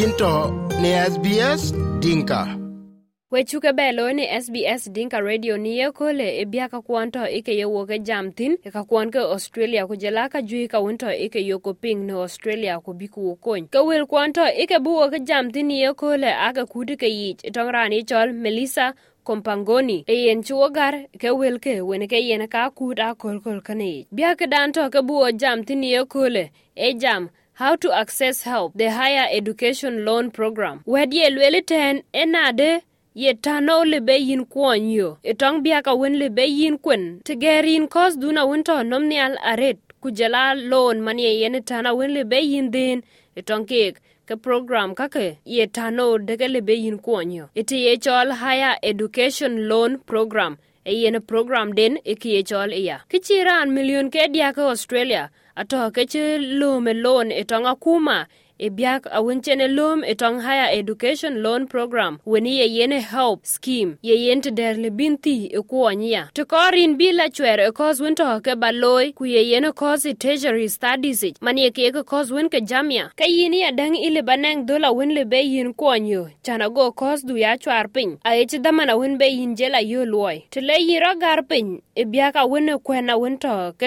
yinto ne SBS Dinka. wechuke belo ni SBS Dinka Radio ni ye kole e biaka kwanto ike ye woke jamtin e ka kwan ke Australia ku jela ka jui ka wunto ike yo ko ping ne Australia ku biku wokony ka wil kwanto ike bu woke jamtin ni ye kole aga kudi ke yich itong rani chol Melissa kompangoni. E yen chuo gar ke wil ke wen ke yen ka kud a kol kol kane biaka dan to ke buo jamtin ni ye kole e jam How to access help. The higher education loan program. Wedi lweli ten enade ye tano lebe yin kuon yo. Itong biaka wen libe yin kwen. Tigerin kos duna winto nomnial aret. Kujala loan manie yene tana wen libe yin din. Itong kek. Ke program kake ye tano dege lebe yin kuon yo. Iti ye chol higher education loan program. E yen program den iki ye chol iya. Kichiran million ke diaka australia ato kechi lume lon e itong akuma e biak awin chene lom e tong higher education loan program. Weni ye yene help scheme. Ye yen lebin thi le binti e kuonyia to korin bi lachwer ekos wen tohoke ba baloi ku ye ekos kos e treasury studies ich man ye ekos wen kos ke jamia. Ka yin ya dang ile banang lebe yin kuonyo chana ago ekos du ya chwar piny. A dhaman awen be yin jela yo luoi to le yiro gar pin e biak awin e kwena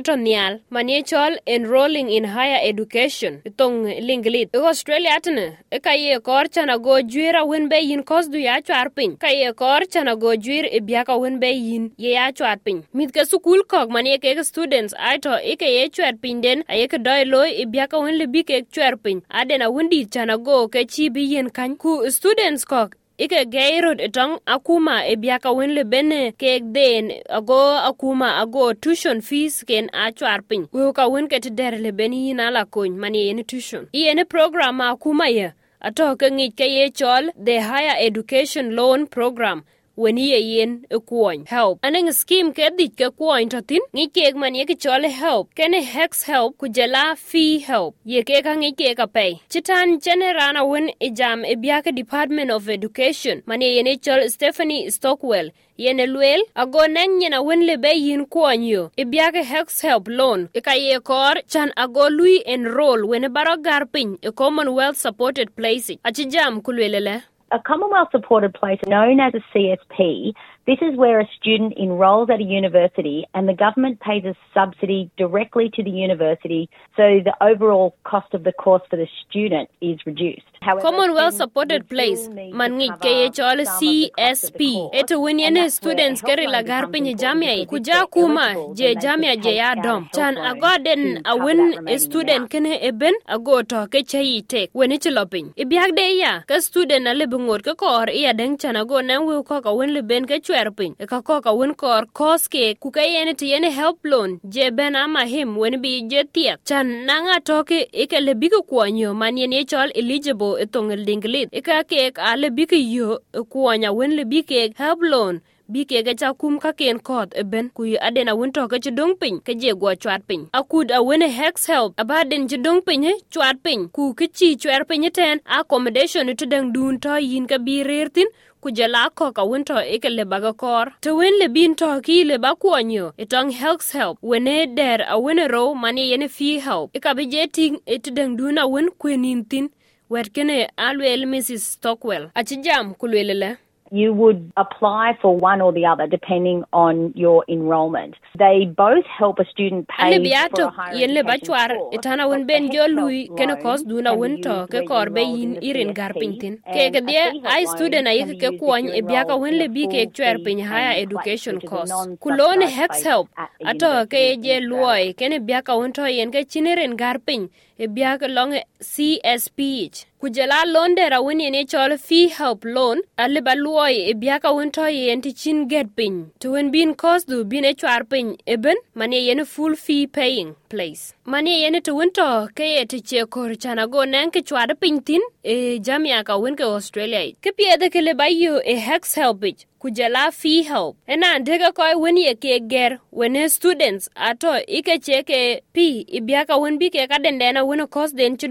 to nial. Man ye chol enrolling in higher education. Tong linglit australia tene e ka ye kor chana go jwira wen be yin kos du ya chwar pin ka ye kor chana go juir e biaka wen be yin ye ya chwar pin mit ke sukul kok man ye ke students ai to e ke ye chwar pin den a ye ke doi loy e biaka wen le bi ke chwar pin aden a wundi chana go ke chi bi yin kan ku students kok ike geirut itong akuma e biaka wen kek bene ke den ago akuma ago tuition fees ken a chwar piny. Weu ka wen ket der le yin ina la kon mani yeni tuition. Iyeni program akuma ye. Ato ke ngi ke ye chol the higher education loan program wen ye yen e kuony help. Aneng skim ke dit ke kuony to thin ngi kek man ye ke help. Kene hex help ku jela fee help. Ye ke ka kek apei ka tan chitan chene rana wen e jam e biake department of education. Man ye yen e chol stephanie stockwell. Yene luel ago neng nyina wen le be yin kuony yo. E biake hex help loan. E ka ye kor chan ago lui enroll. Wen e baro gar piny e commonwealth supported place achi jam kulwelele A Commonwealth supported place known as a CSP, this is where a student enrolls at a university and the government pays a subsidy directly to the university so the overall cost of the course for the student is reduced. However, Commonwealth supported place still need to man ngi cover ke ye chol some of the cost of the CSP where students keri lagar piny pinyi important jamia because kuja kuma je jamia je ya dom. chan agoden awin e student kene eben ago to ke chei tek wen chi lopin e de ya ka student ale bungot ke kor iya deng chan ago nan wi ko ka wen le ke chwer pin e ka ko wen kor koske ku yene ti yene help loan. Je ben ama him wen bi je thieth chan nanga toke ike ke le bigo kuonyo man yene chol eligible e tong dinglit e ka ke lebiki yo e kuonya wen le bi ke help loan. Bi ke ga cha kum ka ken kot e ben ku aden awen toke to ke dong pin ke je go chat pin akud awene wen hex help abaden ci dong piny chat pin ku ke chi chwer pin ten accommodation to dang dun to yin ka bi rertin jala ko ka won to e ke le baga kor. To wen le bin to ki le ba kuonyo e tong hex help. Wen e der a wen ro mani yene fi help. E ka bi je ting e to dang dun a wen kwenin tin wet kene alwel Mrs. Stockwell. Aci jam kulwelele you would apply for one or the other depending on your enrolment. They both help a student pay ale for a biato higher yen le ba education chwar course, itana wen but ben the jo Hex lui Help kene loan kos duna can be wen to used ke when kor be enrolled in yin the irin CSP, gar pintin and ke ke a dia fee help ai loan student ai can be ke used if kuony you're e biaka enrolled wen in le a bi ke full chwer fee pin higher paying place, education which is a cost. non-subsidised kulone hex place help at a ato ke university in je Australia. luoi kene biaka wen to yen ke chiniren gar pin e biaka long CSPH kujela loan dera wen yen e chol fee help loan ale ba luoi e biaka wen to yen ti chin get piny. To wen bin cost du bin e chwar pin eben mane yen full fee paying place mani yeni ti wun ke ye ti che kor chana go nen ki chwad piny tin e jamia ka wun ke australia. Ki piedhe ke le bayo e hex helpage ku jala fi help. Ena ndeke koy wun ye ke ger wene students ato ike che ke pi ibiaka wun bi ke ka dendena wun kos den chi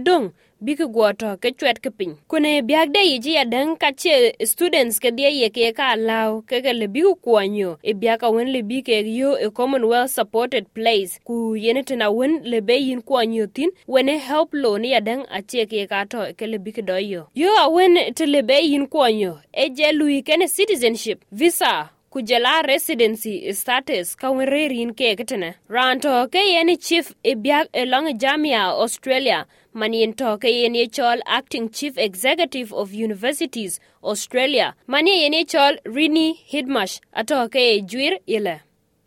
bi ki guɔ tɔ ke chwet ke piny. Kune biak de yic ya dang ka che students ke dia ye ke ka law ke ke le bi ku kwonyo e biak awen wen le bi yo e commonwealth supported place. Ku yene tena wen le be yin kwonyo tin wene help loan ya dang a che ke ka to ke le bi ki do yo yo awen wen te le be yin kwonyo e je lui kene citizenship visa residency status ke yeni chief jamia australia. To ke yeni chol acting chief executive of universities australia. Yeni chol rini hidmash. Ato ke juir ile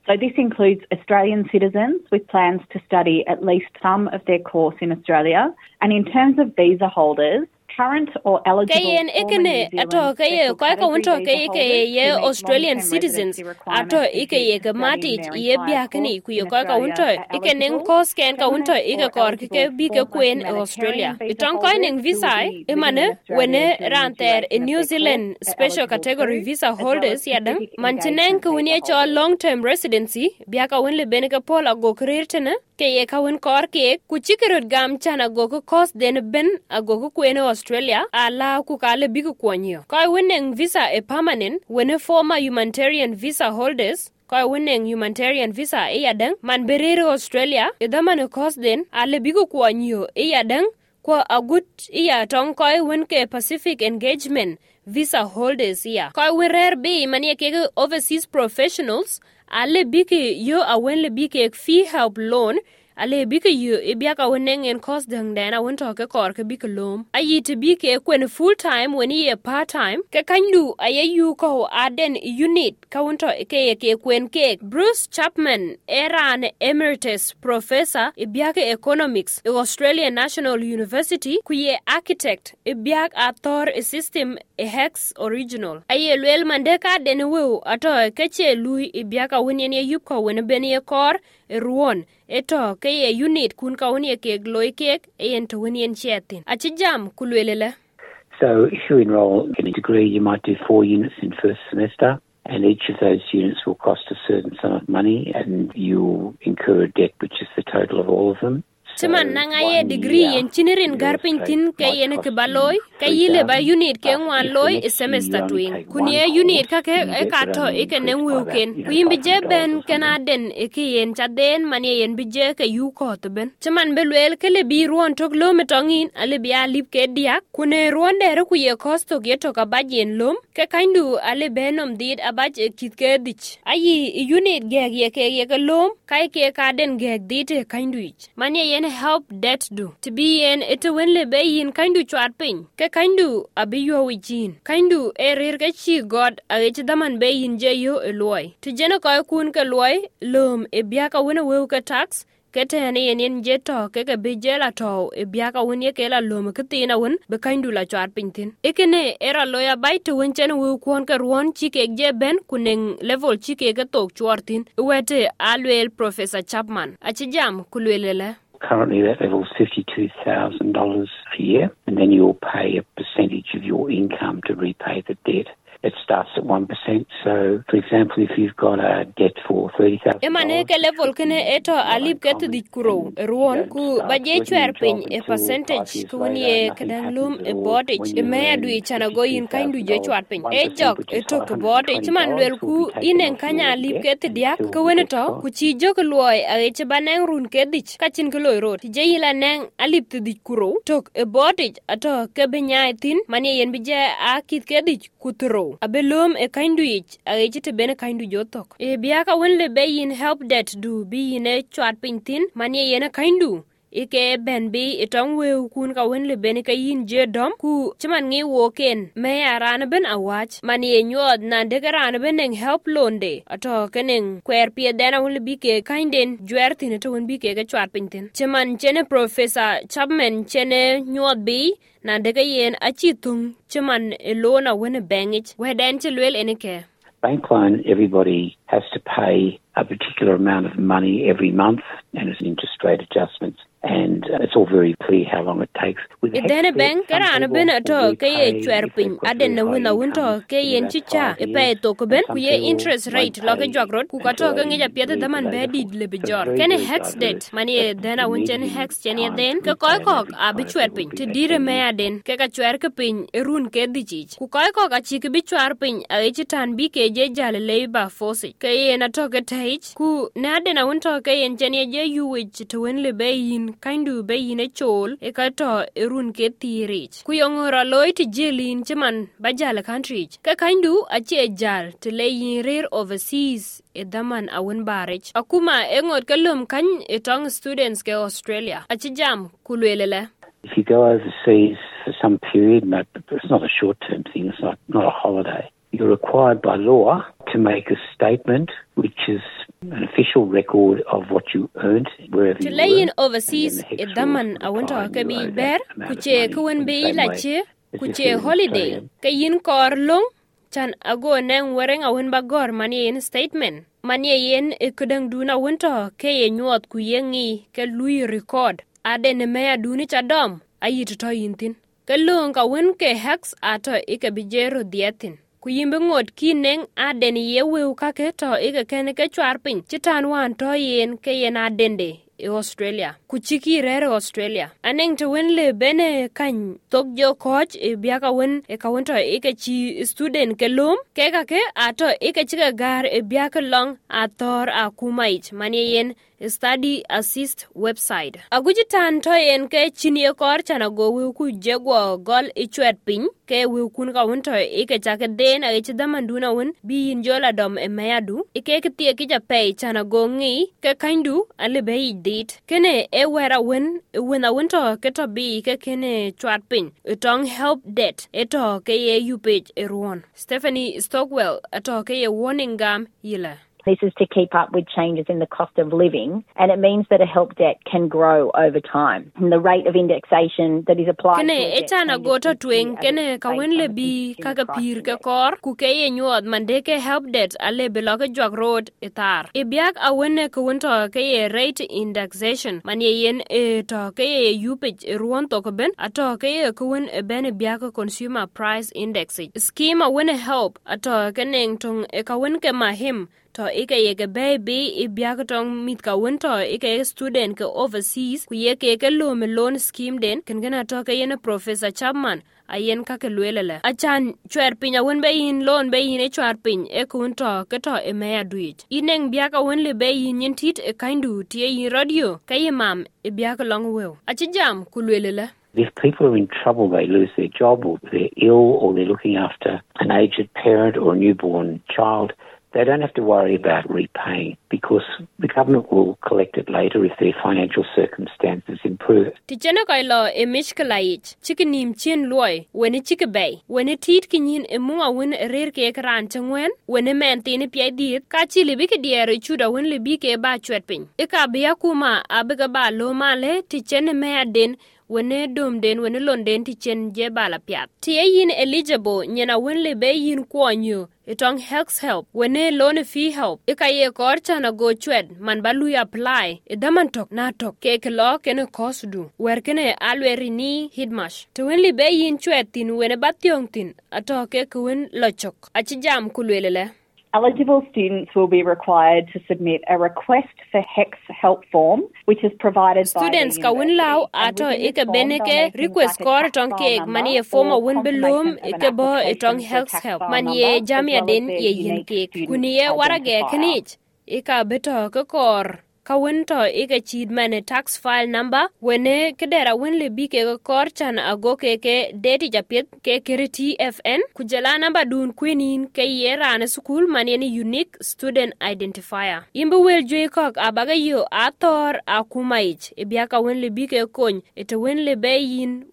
So this includes Australian citizens with plans to study at least some of their course in Australia. And in terms of visa holders, kayen ikene ato kaye kwa ka wonto kaye kaye ye australian citizens. Ato ike ye ka mati ye bia kini ku ye kwa ka wonto ike nen kos ken ka wonto ike kor ke bi ke kwen australia. itong ko ning visa imane wene ranter in new zealand special category visa holders yadan mantinen ku woni cho long term residency bia ka won le bene ke pola go krirtene ke ye ka won kor ke ku chikerot gam chana go ko kos den ben ago ko kwen Australia ala ku kale bigu kwonyo. Koi winning visa e permanent wene former humanitarian visa holders koi weneng humanitarian visa e yadang man berere Australia idhamane kos den ale bigu kuonyo e yadang kwa agut iya tong koi win ke Pacific engagement visa holders iya. Koi rer bi mani kege overseas professionals ale biki yo awen le biki fee help loan ale bike yu e biaka weneng en kos dang dana wen to ke kor ke bike lom ayi te bike kwen full time wen ye part time. Ke kandu aye yu ko aden unit ka wen to ke ye ke kwen ke Bruce Chapman era an emeritus professor e biaka economics e Australian National University ku ye architect e biak athor e system e hex original. Aye lwel mande ka den wew ato ke che lui e biaka wen ye yup ko wen ben ye kor e ruon eto ke ye unit kun to chetin achi jam kulwelele So if you enrol in a degree, you might do four units in first semester, and each of those units will cost a certain sum of money, and you'll incur a debt, which is the total of all of them. Timan nang ye degree yen chinirin garpin tin ke yen ke baloi ke yile ba unit ke ngwan loi e semester twin. Kunie unit ka ke e ka to e ke nen wuken kuim bi je ben kenaden e ke yen chaden manie yen bi je ke yu ko to ben. Timan belwel ke le bi ruon tok lo metongin ale bi alip ke dia kune ruon dere ku ye kosto ge to ka bajen lom. Ke kaindu ale benom dit abaj e kit ke dich. Ayi unit ge ye ke ye ke lom kai ke kaden ge e kaindu ich. Manie yen help det du to yen in it le be yin kaindu chwat piny. Ke kaindu abi yo wijin kaindu e rir ke chi god a ge daman be yin je yo e luoi. Ti jena ko kun ke luoi lom e biaka ka weu ke tax kete ne yen yen je to ke ke bi je la to e biaka ka won ye ke la lom ke ti na won be kaindu la chwar piny tin. Ikene era loya bai to won chen wu kon ke ruon chi ke je ben kuneng level chi ke tok chwartin wete alwel professor chapman. Achi kulwelele Currently, that level is $52,000 a year, and then you'll pay a percentage of your income to repay the debt. It starts at 1%. So, for example, if you've got a debt for $30,000... Emane ke level kene eto alip ke tu dikuro ruon ku baje chwer pin e percentage ku ni e kadang lum e bordage e me chanago i chana go yin kain du je chwat pin e jok e to ke bordage man lwel ku inen kanya alip ke ti diak ku wene to ku chi jok luoi a e che baneng run ke kachin ka chin ke loy rot. Je yila neng alip thidhic dikuro tok e botich ato ke be nyai tin mani yen bi je a kit ke dich ku tro abe lom e kaindu yic akeci tebene kaindu jo thok e biaka wen le be yin help det du bi yine cuat piny thin man ye yene kaindu? Ike ben bi itong weu kun ka wen le ben ka yin je dom ku chiman ngi wo ken. Me aran ben awach mani e nyod na de garan ben eng help londe ato keneng kwer pie dena wul bi ke kainden jwer tin to wen bi ke ga chwat pin tin. Chiman chene professor chapman chene nyod bi na de yen achi tung chiman e lona wen bengich weden chelwel enike bank loan, everybody has to pay a particular amount of money every month, and it's interest rate adjustments. And it's all very clear how long it takes. With idene HECS, karan people ben will to ke ye repay chwer if pin aden na winto incomes ke in yen cica chicha five e pe years, to ko ben and ku ye interest rate loke ke pay jogrot ku ka to until ke ngeja they piet leave da man the be labour di force. le be So jor very, ken very hex det diverse, mani e but dena you wun need chen to hex chen ye to ke kok every a bi client chwer that will pin be te dire me aden ke ka chwer ke pin e run ke di chich. Ku koi kok a chi ke bi chwer pin a e chi tan bi ke je jale le ba fosi. Ke ye na to ke teich ku ne aden a to ke yen chen ye je yu wich to wen le yin kaindu be yin e chol e to e run ke tirich ku yongora loy ti jelin chiman ba jale country ke kaindu a che jal te le yin rir overseas e daman awun baric akuma e ngot ke lom kany e tong students ke australia a chi jam ku lwelele If you go overseas for some period, no, it's not a short-term thing. It's not not a holiday. You're required by law to make a statement, which is an official record of what you earned wherever to you le were. yin overseas and then the e HECS daman rules a wun to apply and ke you bi owe that ber amount ku of che money ku wen in the bi same la way che as ku if che you're an holiday Australian. ke yin kor lung chan ago neng wereng a wun ba gor mani yin statement mani yin e kudang duna wun to ke ye nyuot ku ye ngi ke lui record ade ne me aduni cha dom ayi to to yin tin ke lung ka wun ke hex ato ike bi jero dietin ku yimbi ŋot ki neŋ a den ye weu kake to i kekeni ke chwar piny. Citan wan to yen ke yen a dende i australia. Ku ci ki rere australia. Aneŋ tewen le bene kany thok jo koch i bia kawen i e kawen to i ke ci student ke lom kekake a to i ke ci ke gar i bia ke long a thor a kumaic man ye yen study assist website. Aguji tan to yen ke chini e kor chana go wiu ku jego gol i chwet piny ke wiu kun ka won to ike chake den a ichi daman duna won bi yin jola dom e mayadu ike ke tie ki pe chana go ngi ke kaindu ale be dit. Kene e wera won e wen a wen to ke to bi ke kene chwat piny. E tong help det e to ke ye you page e ruon. Stephanie Stockwell a to ke ye warning gam yila This is to keep up with changes in the cost of living, and it means that a help debt can grow over time. And the rate of indexation that is applied kene to a e debt chana changes go to each tweng year as kene it's ka based wen on le the bi Consumer kaka Price pir ke Index. kor ku ke ye nyuot mande ke help det ale be lo ke jwak road e tar e biak a wen ne ke wen to ke ye rate indexation man ye yen e to ke ye yupage e ruon to ke ben a to ke ye ke wen e ben e biak consumer price index scheme a wen e help a to ke neng tong e ka wen ke mahim to ike yeke baby e i biak tong mit ka wen to ike yeke student ke overseas ku yeke yeke ke lo me loan scheme den ken gana to ke yene professor chapman ayen kake luelele achan chwer piny awen be yin loan be yin e chwar piny e kun to ke to e meya duich ineng biak awen le be yin yin tit e kaindu tie yin radio ke ye mam e biak long wew achi jam ku luelele If people are in trouble, they lose their job or they're ill or they're looking after an aged parent or a newborn child, they don't have to worry about repaying because the government will collect it later if their financial circumstances improve. ti chene kai lo e mich kalaich chiki nim chien loy weni chiki bay weni tit kinyin e munga wen rer ke kran chengwen weni men tini pi diet ka chi libi ke diere chuda wen libi ke ba chwet piny. E ka biya kuma abiga ba lo male ti chene me den wene dom den wene lon den ti chen je bala piat. Ti yin eligible nyena wen le be yin kwonyo. Itong hex help. Wene lone fee help. Ika ye kor chana go chwed man balu apply. E daman tok na tok. Ke ke lo kene kosdu wer kene alweri ni hidmash to wen be yin chwed tin wene batyong tin. Ato ke ke wen lochok achi jam kulwelele Eligible students will be required to submit a request for HEX help form, which is provided students by ka win law ato ike form, bene they'll ke need things request kor tong ke mani e form win belum ike bo tong a health tax help. man ye jamia den ye yin ke kuniye student kuni ye warage knich ika beto ke kor ka wen to ike chid mane tax file number wene kedera wen le bi ke kor chan ago keke ke deti japiet ke kere TFN kujala namba dun kwinin ke ye rane sukul man ye unique student identifier. Imbe wel jwe kok abaga yo athor akumaich. Ibiaka wen le bi ke kony ete wen le be yin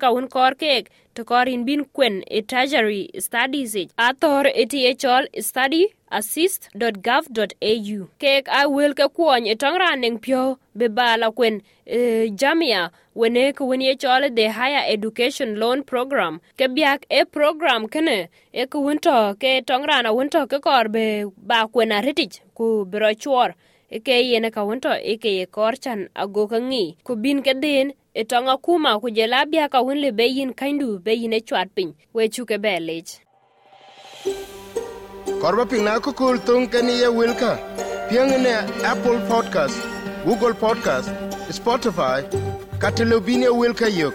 ka wen kor kek to korin bin kwen e treasury studies ich. Athor eti echol study assist.gov.au kek a wel ke kwony e tong raneng pyo be bala kwen e, jamia wene ke wen ye chole the higher education loan program. Ke biak e program kene e ke wento ke tong rana wento ke kor be ba kwen aritich ku biro chwor eke yene ka wunto eke ye korchan ago ka ngi. Ku bin ke din e tonga kuma ku jela bia ka wun le beyin kaindu beyin e chwat piny. We chuke be lech korba piny na ko kul tung keni ye wilka pieng ne apple podcast google podcast spotify katelobinia wilka yok